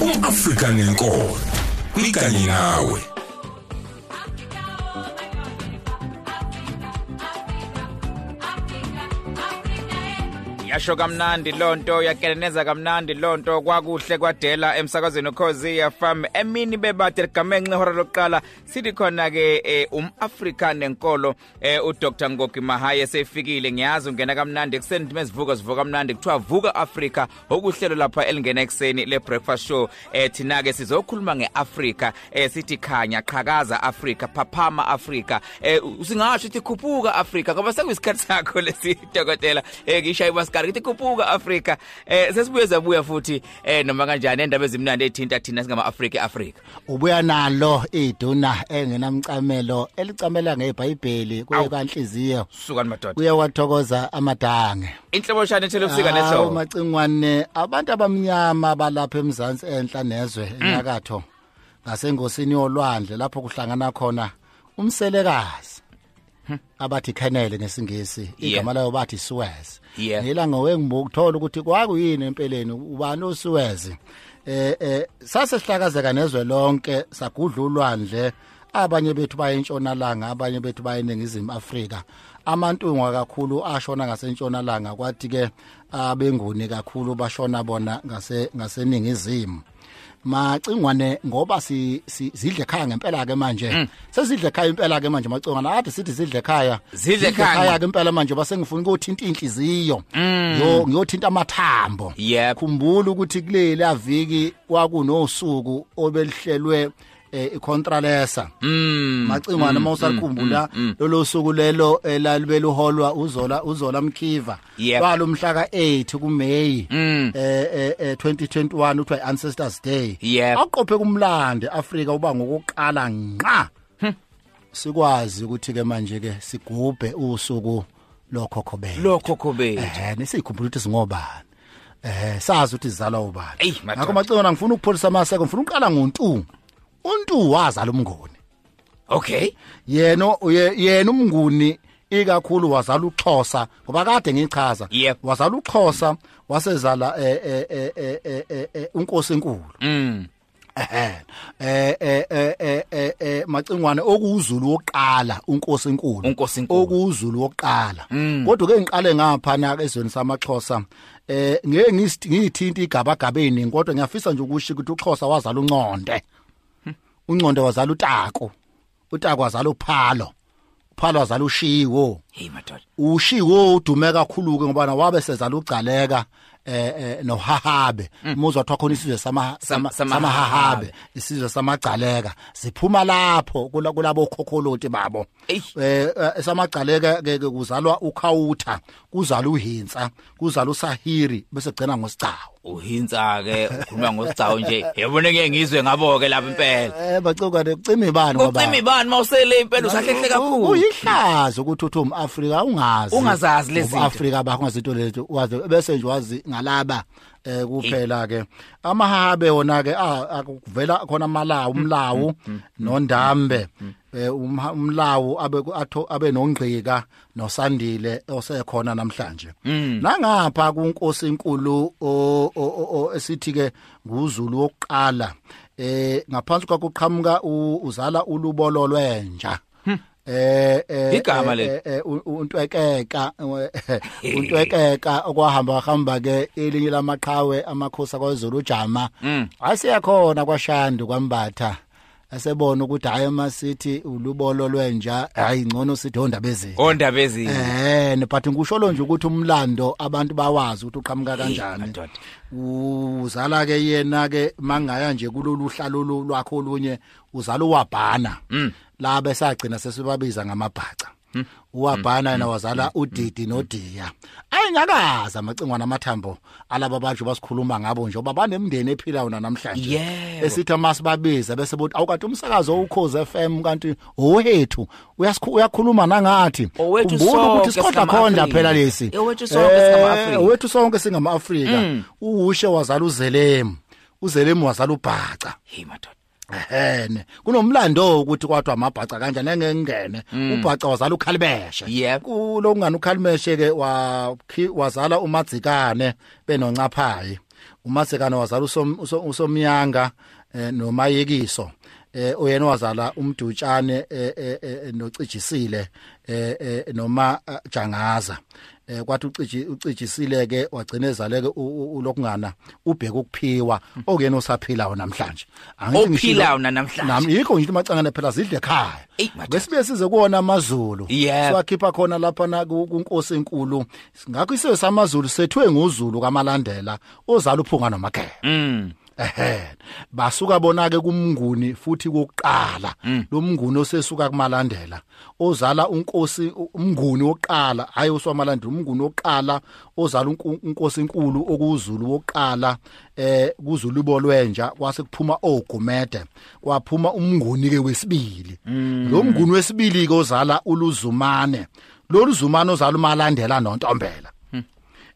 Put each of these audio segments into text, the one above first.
umAfrika nenkolo klikanye nawe. Yasho kamnandi lonto yakeleneza kamnandi lonto kwakuhle kwadela emsakazweni ukhozi FM emini bebade ligamenxe ihora lokuqala sithi khona ke eh, umAfrika nenkolo eh, uDr. Ngogi Mahaye sefikile. Ngiyazi ungena kamnandi ekseni mezivuka sivuka kamnandi. Kuthiwa vuka Africa okuhlelo lapha elingena ekseni le breakfast show. Eh thina ke sizokhuluma ngeAfrica eh sithi khanya qhakaza Africa phaphama Africa eh singasho ukuthi khuphuka Africa ngoba sekuyisikhathi sakho lesi dokotela. Eh ngishaye basikari kithi khuphuka Africa eh sesibuye zabuya futhi eh noma kanjani endaba ezimnandi ethinta thina singama Africa Africa ubuya nalo iduna engenamcamelo elicamela ngeBhayibheli kuye Awu. kanhliziyo sukani madoda. Kuye wathokoza amadange. Inhlobo shana ethelebusika Hawu, neshow macingwane abantu abamnyama balapha emzansi enhla nezwe enyakatho ngasengosini yolwandle lapho kuhlangana khona umselekazi. Abathi canal ngesingisi igama layo bathi Suez. Yeah. ngelanga wengibukuthola ukuthi kwakuyini empeleni ubani uSuez? Eh eh sase sihlakazeka nezwe lonke sagudla ulwandle abanye bethu bayentshonalanga abanye bethu bayeningizimu Afrika. Amantungwa kakhulu ashona ngasentshonalanga kwathi ke abenguni kakhulu bashona bona ngase ngaseningizimu. Macingwane ngoba si si- zidle ekhaya ngempela ke manje sesidle ekhaya impela ke manje macingwane ade sithi zidle ekhaya. Zidle ekhaya. ke impela manje base ngifuna ukuthinta inhliziyo. Yo ngiyothinta amathambo. Khumbula ukuthi kuleli aviki kwakunosuku obelihlelwe eh, icontralesa mm. Macingwane mawusakhumbula lolo suku lelo elalibe luholwa uzola uzola mkhiva. Yep. kwalo mhla ka8 kuMay Mm. eh eh, eh 2021 uthiwa ancestors day. Aqophe kumlande Afrika uba ngokuqala nqa sikwazi ukuthi ke manje ke sigubhe usuku lokhokho bethu. Lokho khobe eh nesikhumbula ukuthi singobani. Eh sazi ukuthi sizalwa ubani. Ngakho macingwana ngifuna ukupholisa amaseko ngifuna uqala ngontu untu wazala umnguni okay yena yena umnguni ikakhulu wazala uXhosa ngoba kade ngichaza wazala uXhosa wasezala eh eh eh eh, eh eh, eh unkosi enkulu mm eh eh eh eh, eh eh macingwane okuzulu wokuqala unkosi enkulu okuzulu wokuqala kodwa ke ngiqale ngapha na ezweni samaXhosa eh ngeke ngithinta igabagabeni kodwa ngiyafisa nje ukusho ukuthi uXhosa wazala unconde unconde wazala utako. Utako wazala uphalo. Uphalo wazala ushiwo. Hey madoda. Ushiwo udume kakhulu ke ngoba wabe sezala ugcaleka eh eh nohahabe. Umuzwa wathi khona isizwe sama Sam- sama- samahahabe. samahahabe. Isizwe samagcaleka. Siphuma lapho kula- kulabo khokholoti babo. Eyi. eh eh, samagcaleka ke ke kuzalwa ukhawutha kuzala uhinsa kuzala usahiri bese gcina ngosicawu. Uhinsa ke ukhuluma ngosicao nje. Yabona ke ngizwe ngabo ke lapha impela. Eh bacuka kucima ibani kucima ibani mawusele impela usahlehle kakhulu. uyihlazo ukuthi uthi umAfrika ungazi. Ungazazi lezi zinto. Afrika bakho ngazinto lezo wazi bese nje wazi ngalaba eh kuphela ke amahabe wona ke ah, akuvela khona amalawu umlawu nondambe. eh umha- umlawu abe abe nongqika nosandile osekhona namhlanje. Nangapha kunkosi inkulu esithi ke nguzulu wokuqala eh ngaphansi kwakuqhamuka uzala ulubolo lwenja eh eh Igama eh, leli. eh, eh, untwekeka untwekeka okwahamba hamba ke elinye lamaqhawe amakhosi kwaZulu ujama. Asiyakhona kwaShandu kwambatha. Asebona ukuthi hayi masithi ulubolo lwenja hayi ngcono sithi ondaba ezini ondaba ezini eh but ngisho nje ukuthi umlando abantu bawazi ukuthi uqhamuka kanjani. madoda. Uzala ke yena ke mangaya nje kulolu hlalo lwakho olunye uzala uwabhana. La besagcina sesibabiza ngamabhaca uwabhana yena wazala udidi nodiya. Ayinyakaza amacingwana amathambo alaba bantu basikhuluma ngabo nje oba banemndeni ephilayo namhlanje. Yebo. esithi masibabiza bese bothi awukanti umsakazo ukhoze FM kanti owethu uyasikhu- uyakhuluma nangathi? Owethu Khumbula sonke ukuthi sikhondla singama-Afrika. khonda phela lesi. Owethu sonke singama-Afrika. Eh, owethu sonke singama Afrika uwushe wazala uzelemu. Uzelemu wazala ubhaca. Hey madoda. Ehene kunomlando ukuthi kwathi amabhaca kanjani engengene ubhaca wazala ukhalibeshe kulo kungani ukhalibeshe ke wa wazala umadzikane benoncaphayi. uMasekane wazala usom- uso- usomnyanga eh, nomayekiso. Eh oyena wazala umdutshane eh, eh, nocijisile eh, noma jangaza. Eh kwathi uciji ucijisile ke wagcina ezaleke ulokungana ubheka ukuphiwa okuyena osaphilayo namhlanje. Angithi nanamhlanje. nami yikho ngithi macangane phela zidle ekhaya. Besibe size kuona amazulu. Siwakhipha khona lapha na ku- kunkosi enkulu. Ngakho isizwe samazulu sethwe nguzulu kamalandela ozala uphunga nomakhe Mm. Ehe basuka bona ke kumnguni futhi kokuqala lo mnguni osesuka kumalandela ozala unkosi umnguni wokuqala hayi oswamalandela umnguni wokuqala ozala unkosi enkulu okuzulu wokuqala eh kuzulu ibolwenja kwase kuphuma ogumede kwaphuma umnguni ke wesibili lo mnguni wesibili ke ozala uluzumane. Lo luzumane ozala umalandela nontombela.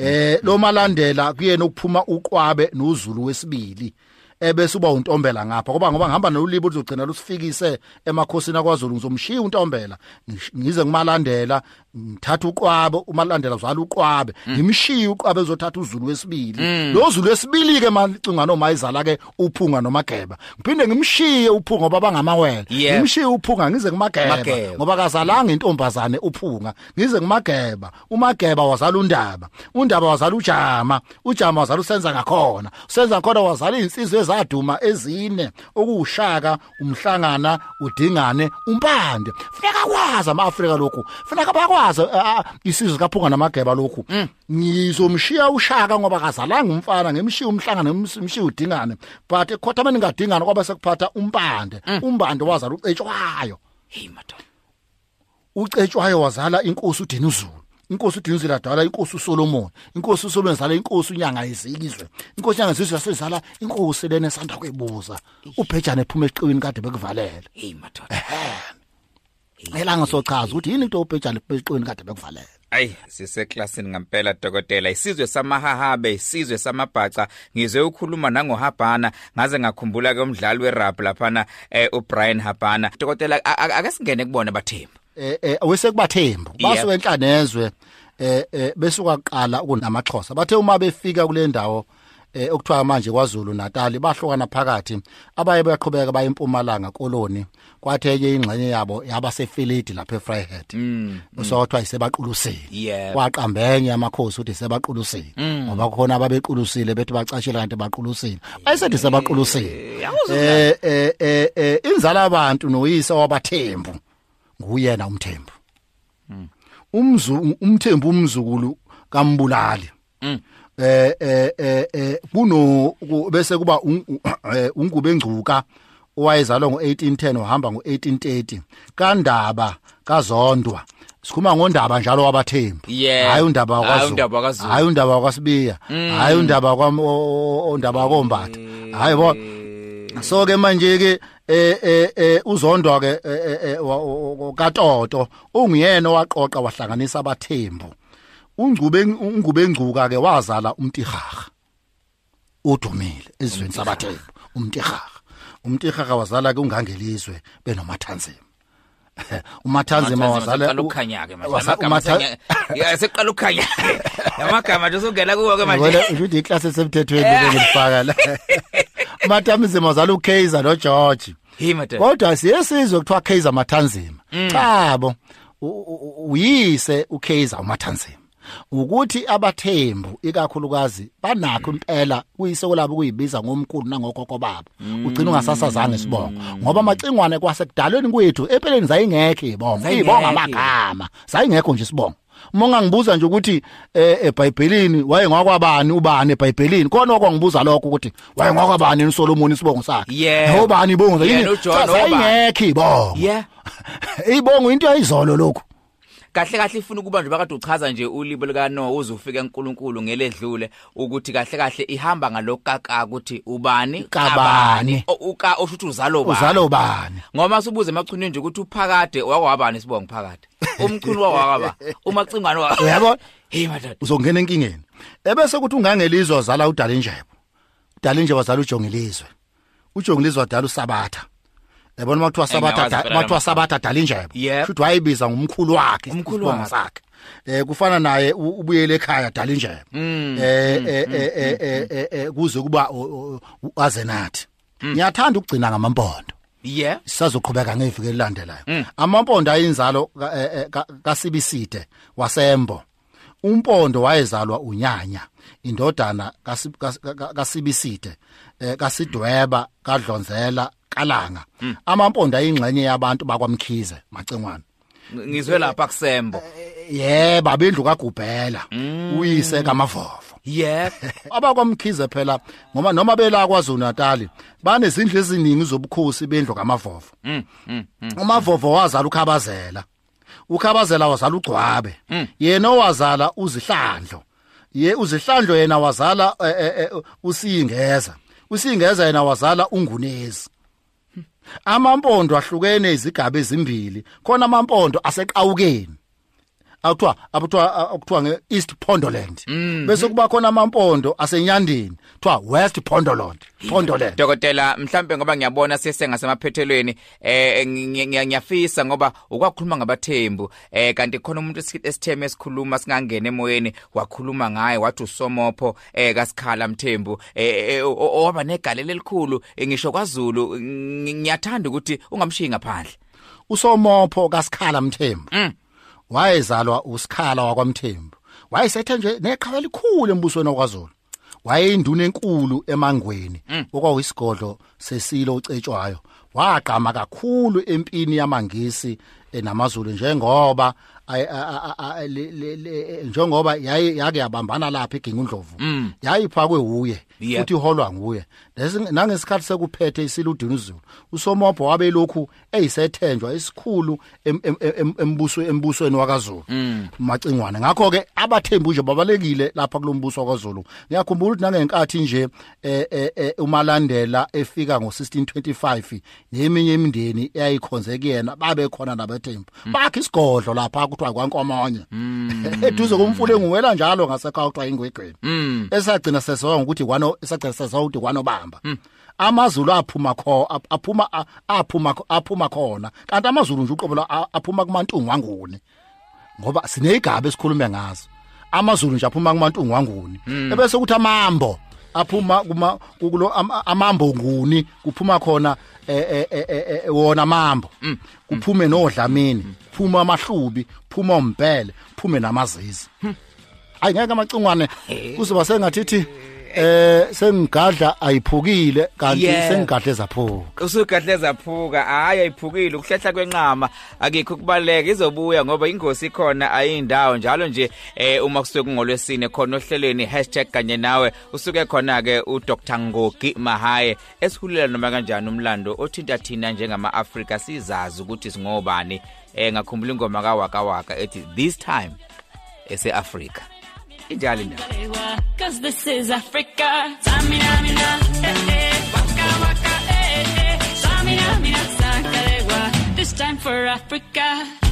Eh lo malandela kuyena ukuphuma uqwabe nozulu wesibili ebese uba untombela ngapha. Ngoba ngoba ngihamba nolibo uzogcina lusifikise emakhosini akwaZulu ngizomshiya untombela ngize ngimalandela ngithatha uqwabe umalandela uzala uqwabe ngimshiye uqwabe ezothatha uzulu wesibili. Lo zulu wesibili ke macinga noma izala ke uphunga nomageba ngiphinde ngimshiye uphunga ngoba bangamawele Yep. ngimshiye uphunga ngize kumageba. Mageba. ngoba kazalanga intombazane uphunga. Ngize ngumageba umageba wazala undaba. Undaba wazala ujama. Ujama wazala usenza ngakhona. Usenza ngakhona wazala insizwe ezaduma ezine. Okuwushaka umhlangana udingane umpande. Funeka kwazi amaAfrika lokhu. Funeka bakwazi ah, ah, isizwe kaphunga namageba lokhu. Ngizomshiya ushaka ngoba kazalanga umfana ngemshiya umhlangana ngemshiya udingane. But ekhothameni ngadingana kwaba sekuphatha umpande umbande wazala ucetshwayo. Hey madoda. ucetshwayo wazala inkosi uDinuzulu inkosi uDinuzulu adala inkosi uSolomon inkosi uSolomon zala inkosi unyanga yezizwe inkosi unyanga yezizwe yasezala inkosi lena esanda kwebuza ubhejane ephuma eqiwini kade bekuvalela Hey madoda. Elanga sochaza ukuthi yini into ubhejane ephuma eqiwini kade bekuvalela Ay siseklasini ngempela dokotela. Isizwe samahahabe isizwe samabhaca. Ngizwe ukhuluma nangohabhana. Ngaze ngakhumbula ke umdlali werap laphana eh, uBrian Habana dokotela a- a- ake singene kubona bathembu? Eh eh wesekubathembu Yep. basuke enhlanezwe eh eh besuka kuqala kunamaxhosa. Bathe uma befika kule ndawo eh okuthiwa manje kwaZulu Natal bahlukana phakathi abaye bayaqhubeka baye empumalanga koloni. Kwathi enye ingxenye yabo yaba sefilidi lapha eFryhead. Usawathiwa isebaqulusile Yeah. kwaqambenye amakhosi ukuthi sebaqulusile ngoba khona ababequlusile bethi bacashela kanti baqulusile. Bayisethi sebaqulusile. Eh eh eh eh, inzala abantu noyise wabathembu nguyena umthembu. Umzu umthembu umzukulu kambulali. Eh eh eh eh kuno ku- bese kuba eh, ungube engcuka owayezalwa ngo1810 wahamba ngo1830 kandaba kazondwa sikhuma ngondaba njalo wabathembu. Yeah. hayi undaba wakwaZulu. hayi undaba wakwaSibiya. Hayi undaba kwam undaba wakombatha hayi bo so ke manje ke eh eh eh uzondwa ke katoto unguyena waqoqa wahlanganisa abathembu. Ungcube ungube engcuka ke wazala umtihaha udumile ezweni sabathembu umtihaha umtihaha wazala ke ungangelizwe benomathanzima. Umathanzima wazala ukukhanya ke manje. amagama umatha- senya- Ya, seqala ukukhanya. Amagama nje usungena kuwo ke manje. Wena uthi iclass esemthethweni ngilifaka la umathanzima wazala uKaiser noGeorge. Kodwa siyesizwe kuthiwa Kaiser Mathanzima. Cha bo u- u- uyise uKaiser uMathanzima. Ukuthi abathembu ikakhulukazi banakho impela kuyiseko labo kuyibiza ngomkhulu nangogogo babo. Ugcina ungasasazange isibongo. Ngoba amacingwane kwasekudalweni kwethu empeleni zayingekho ibongo. Zayingekho. ibonga amagama. Zayingekho nje isibongo. Uma ungangibuza nje ukuthi eh eBhayibhelini waye ngwakwabani ubani eBhayibhelini? Khona okwangibuza lokho ukuthi waye ngwakwabani uSolomon isibongo sakhe? Yeah. ubani ibongo? Yeah, yini? noJohn, Cha, obani? zayingekho ibongo. Yeah. Ibongo into yayizolo lokhu. Kahle kahle ifuna ukuba nje bakade uchaza nje ulibo lika Noah uze ufike enkulunkulu ngeledlule ukuthi kahle kahle ihamba ngalokaka ukuthi ubani? Kabani. O- uka oshuthi uzalo bani? Uzalo bani? Ngoma sibuze emachunini nje ukuthi uphakade wakwabani isibongo phakade umchuni wakwaba umacingwane wa uyabona hey madoda uzongena enkingeni. Ebese kuthi ungangelizwe wazala udalinjebo. Udalinjebo wazala ujongelizwe ujongelizwe wadala usabatha. Yabona makuthiwa sabatha Engiyawazi da- phela makuthiwa lama- sabatha dalinjebo Yep. futhi wayibiza ngumkhulu wakhe Umkhulu isibongo wakhe. sakhe. Eh kufana naye u- ubuyele ekhaya dala injebe eh eh, eh, eh, eh, eh, eh, kuze kuba u- u- aze nathi ngiyathanda ukugcina ngamampondo. Yeah. Sisazoqhubeka ngeviki elilandelayo. Amampondo ayinzalo ka- eh, eh, ka- kaSibiside wasembo. Umpondo wayezalwa unyanya indodana kasi- kasi- ka- kaSibiside eh, kaSidweba kadlonzela kalanga. Amampondo ayingxenye yabantu bakwamkhize macengwane ngizwe lapha kusembo. Yebo abendlu kagubhela. Uyise kamavovo. Yeah abakwamkhize phela ngoba noma bela kwaZulu Natal banezindlu eziningi zobukhosi bendlu kamavovo. Umavovo wazala ukhabazela. ukhabazela wazala ugcwabe. Yena owazala uzihlandlo. Ye uzihlandlo yena wazala eh, eh, eh, usingeza usingeza yena wazala ungunezi. Amampondo ahlukene izigaba ezimbili khona amampondo aseqawukeni akuthiwa abuthiwa akuthiwa ngeEast Pondoland. Bese kuba khona amampondo asenyandeni. Kuthiwa West Pondoland Pondoland. Dokotela mhlambe ngoba ngiyabona sesengasemaphethelweni eh ngi- ngi- ngiyafisa ngoba ukwakhuluma ngabathembu. Eh kanti khona umuntu esi- esitheme esikhuluma singangena emoyeni wakhuluma ngaye wathi usomopho eh kasikhala mthembu. Eh eh, o- owaba negalelo elikhulu eh, ngisho kwaZulu. Ngi- ngiyathanda ukuthi ungamshiyi ngaphandle. Usomopho kasikhala mthembu. Wayezalwa usikhala wakwamthembu. Wayesethe nje neqhawe elikhulu embusweni wakwaZulu. Wayeyinduna enkulu emangweni okwakuyisigodlo sesilo ucetshwayo. Waqhama kakhulu empini yamangisi eh, namaZulu njengoba ay- a- a- a- le- le- le- njengoba yayi yake yabambana lapha egingundlovu. Yayiphakwe uye Yeah. futhi iholwa nguye. Lesi- nangesikhathi sekuphethe isiludini uzulu usomopho wabelokhu eyisethenjwa esikhulu em- em- em- embuso embusweni wakaZulu macingwane. Ngakho ke abathembu nje babalekile lapha kulombuso wakaZulu ngiyakhumbula ukuthi nangenkathi nje eh, eh, eh, umalandela efika ngo1625 neminye imindeni eyayikhonze kuyena babe khona nabathembu. Bakhe isigodlo lapha kuthiwa kwankomanye eduze komfule nguwela njalo ngasekhaya kuthiwa ingwegweni esagcina sesawa ngokuthi kwano esagcina sesawa ukuthi kwanobamba amazulu aphuma kho ap- aphuma a- aphuma kho- aphuma khona. Kanti amazulu nje uqobo la- a- aphuma kumantungu wanguni ngoba sinezigaba esikhulume ngazo amazulu nje aphuma kumantungu wanguni ebese kuthi amambo. Aphuma kuma kulo ama- amambo nguni kuphuma khona eh, eh, eh, wona amambo. Kuphume nodlamini phuma amahlubi phuma umbhele phume namazizi hayi ngeke amacingwane kuzoba sengathithi eh sengigadla ayiphukile kanti Yeah. sengigadle zaphuka. Usugadle zaphuka. Hayi ayiphukile. Ukuhlehla kwenqama akikho kubaleka izobuya ngoba ingosi ikhona ayindawo njalo nje eh uma kusuke kungolwesine khona ohlelweni #kanye nawe. Usuke khona ke uDr. Ngogi Mahaye esihulela noma kanjani umlando othinta thina njengama Africa sizazi ukuthi singobani. Eh ngakhumbula ingoma kaWaka Waka ethi this time ese Africa sakarewa. This time for Africa.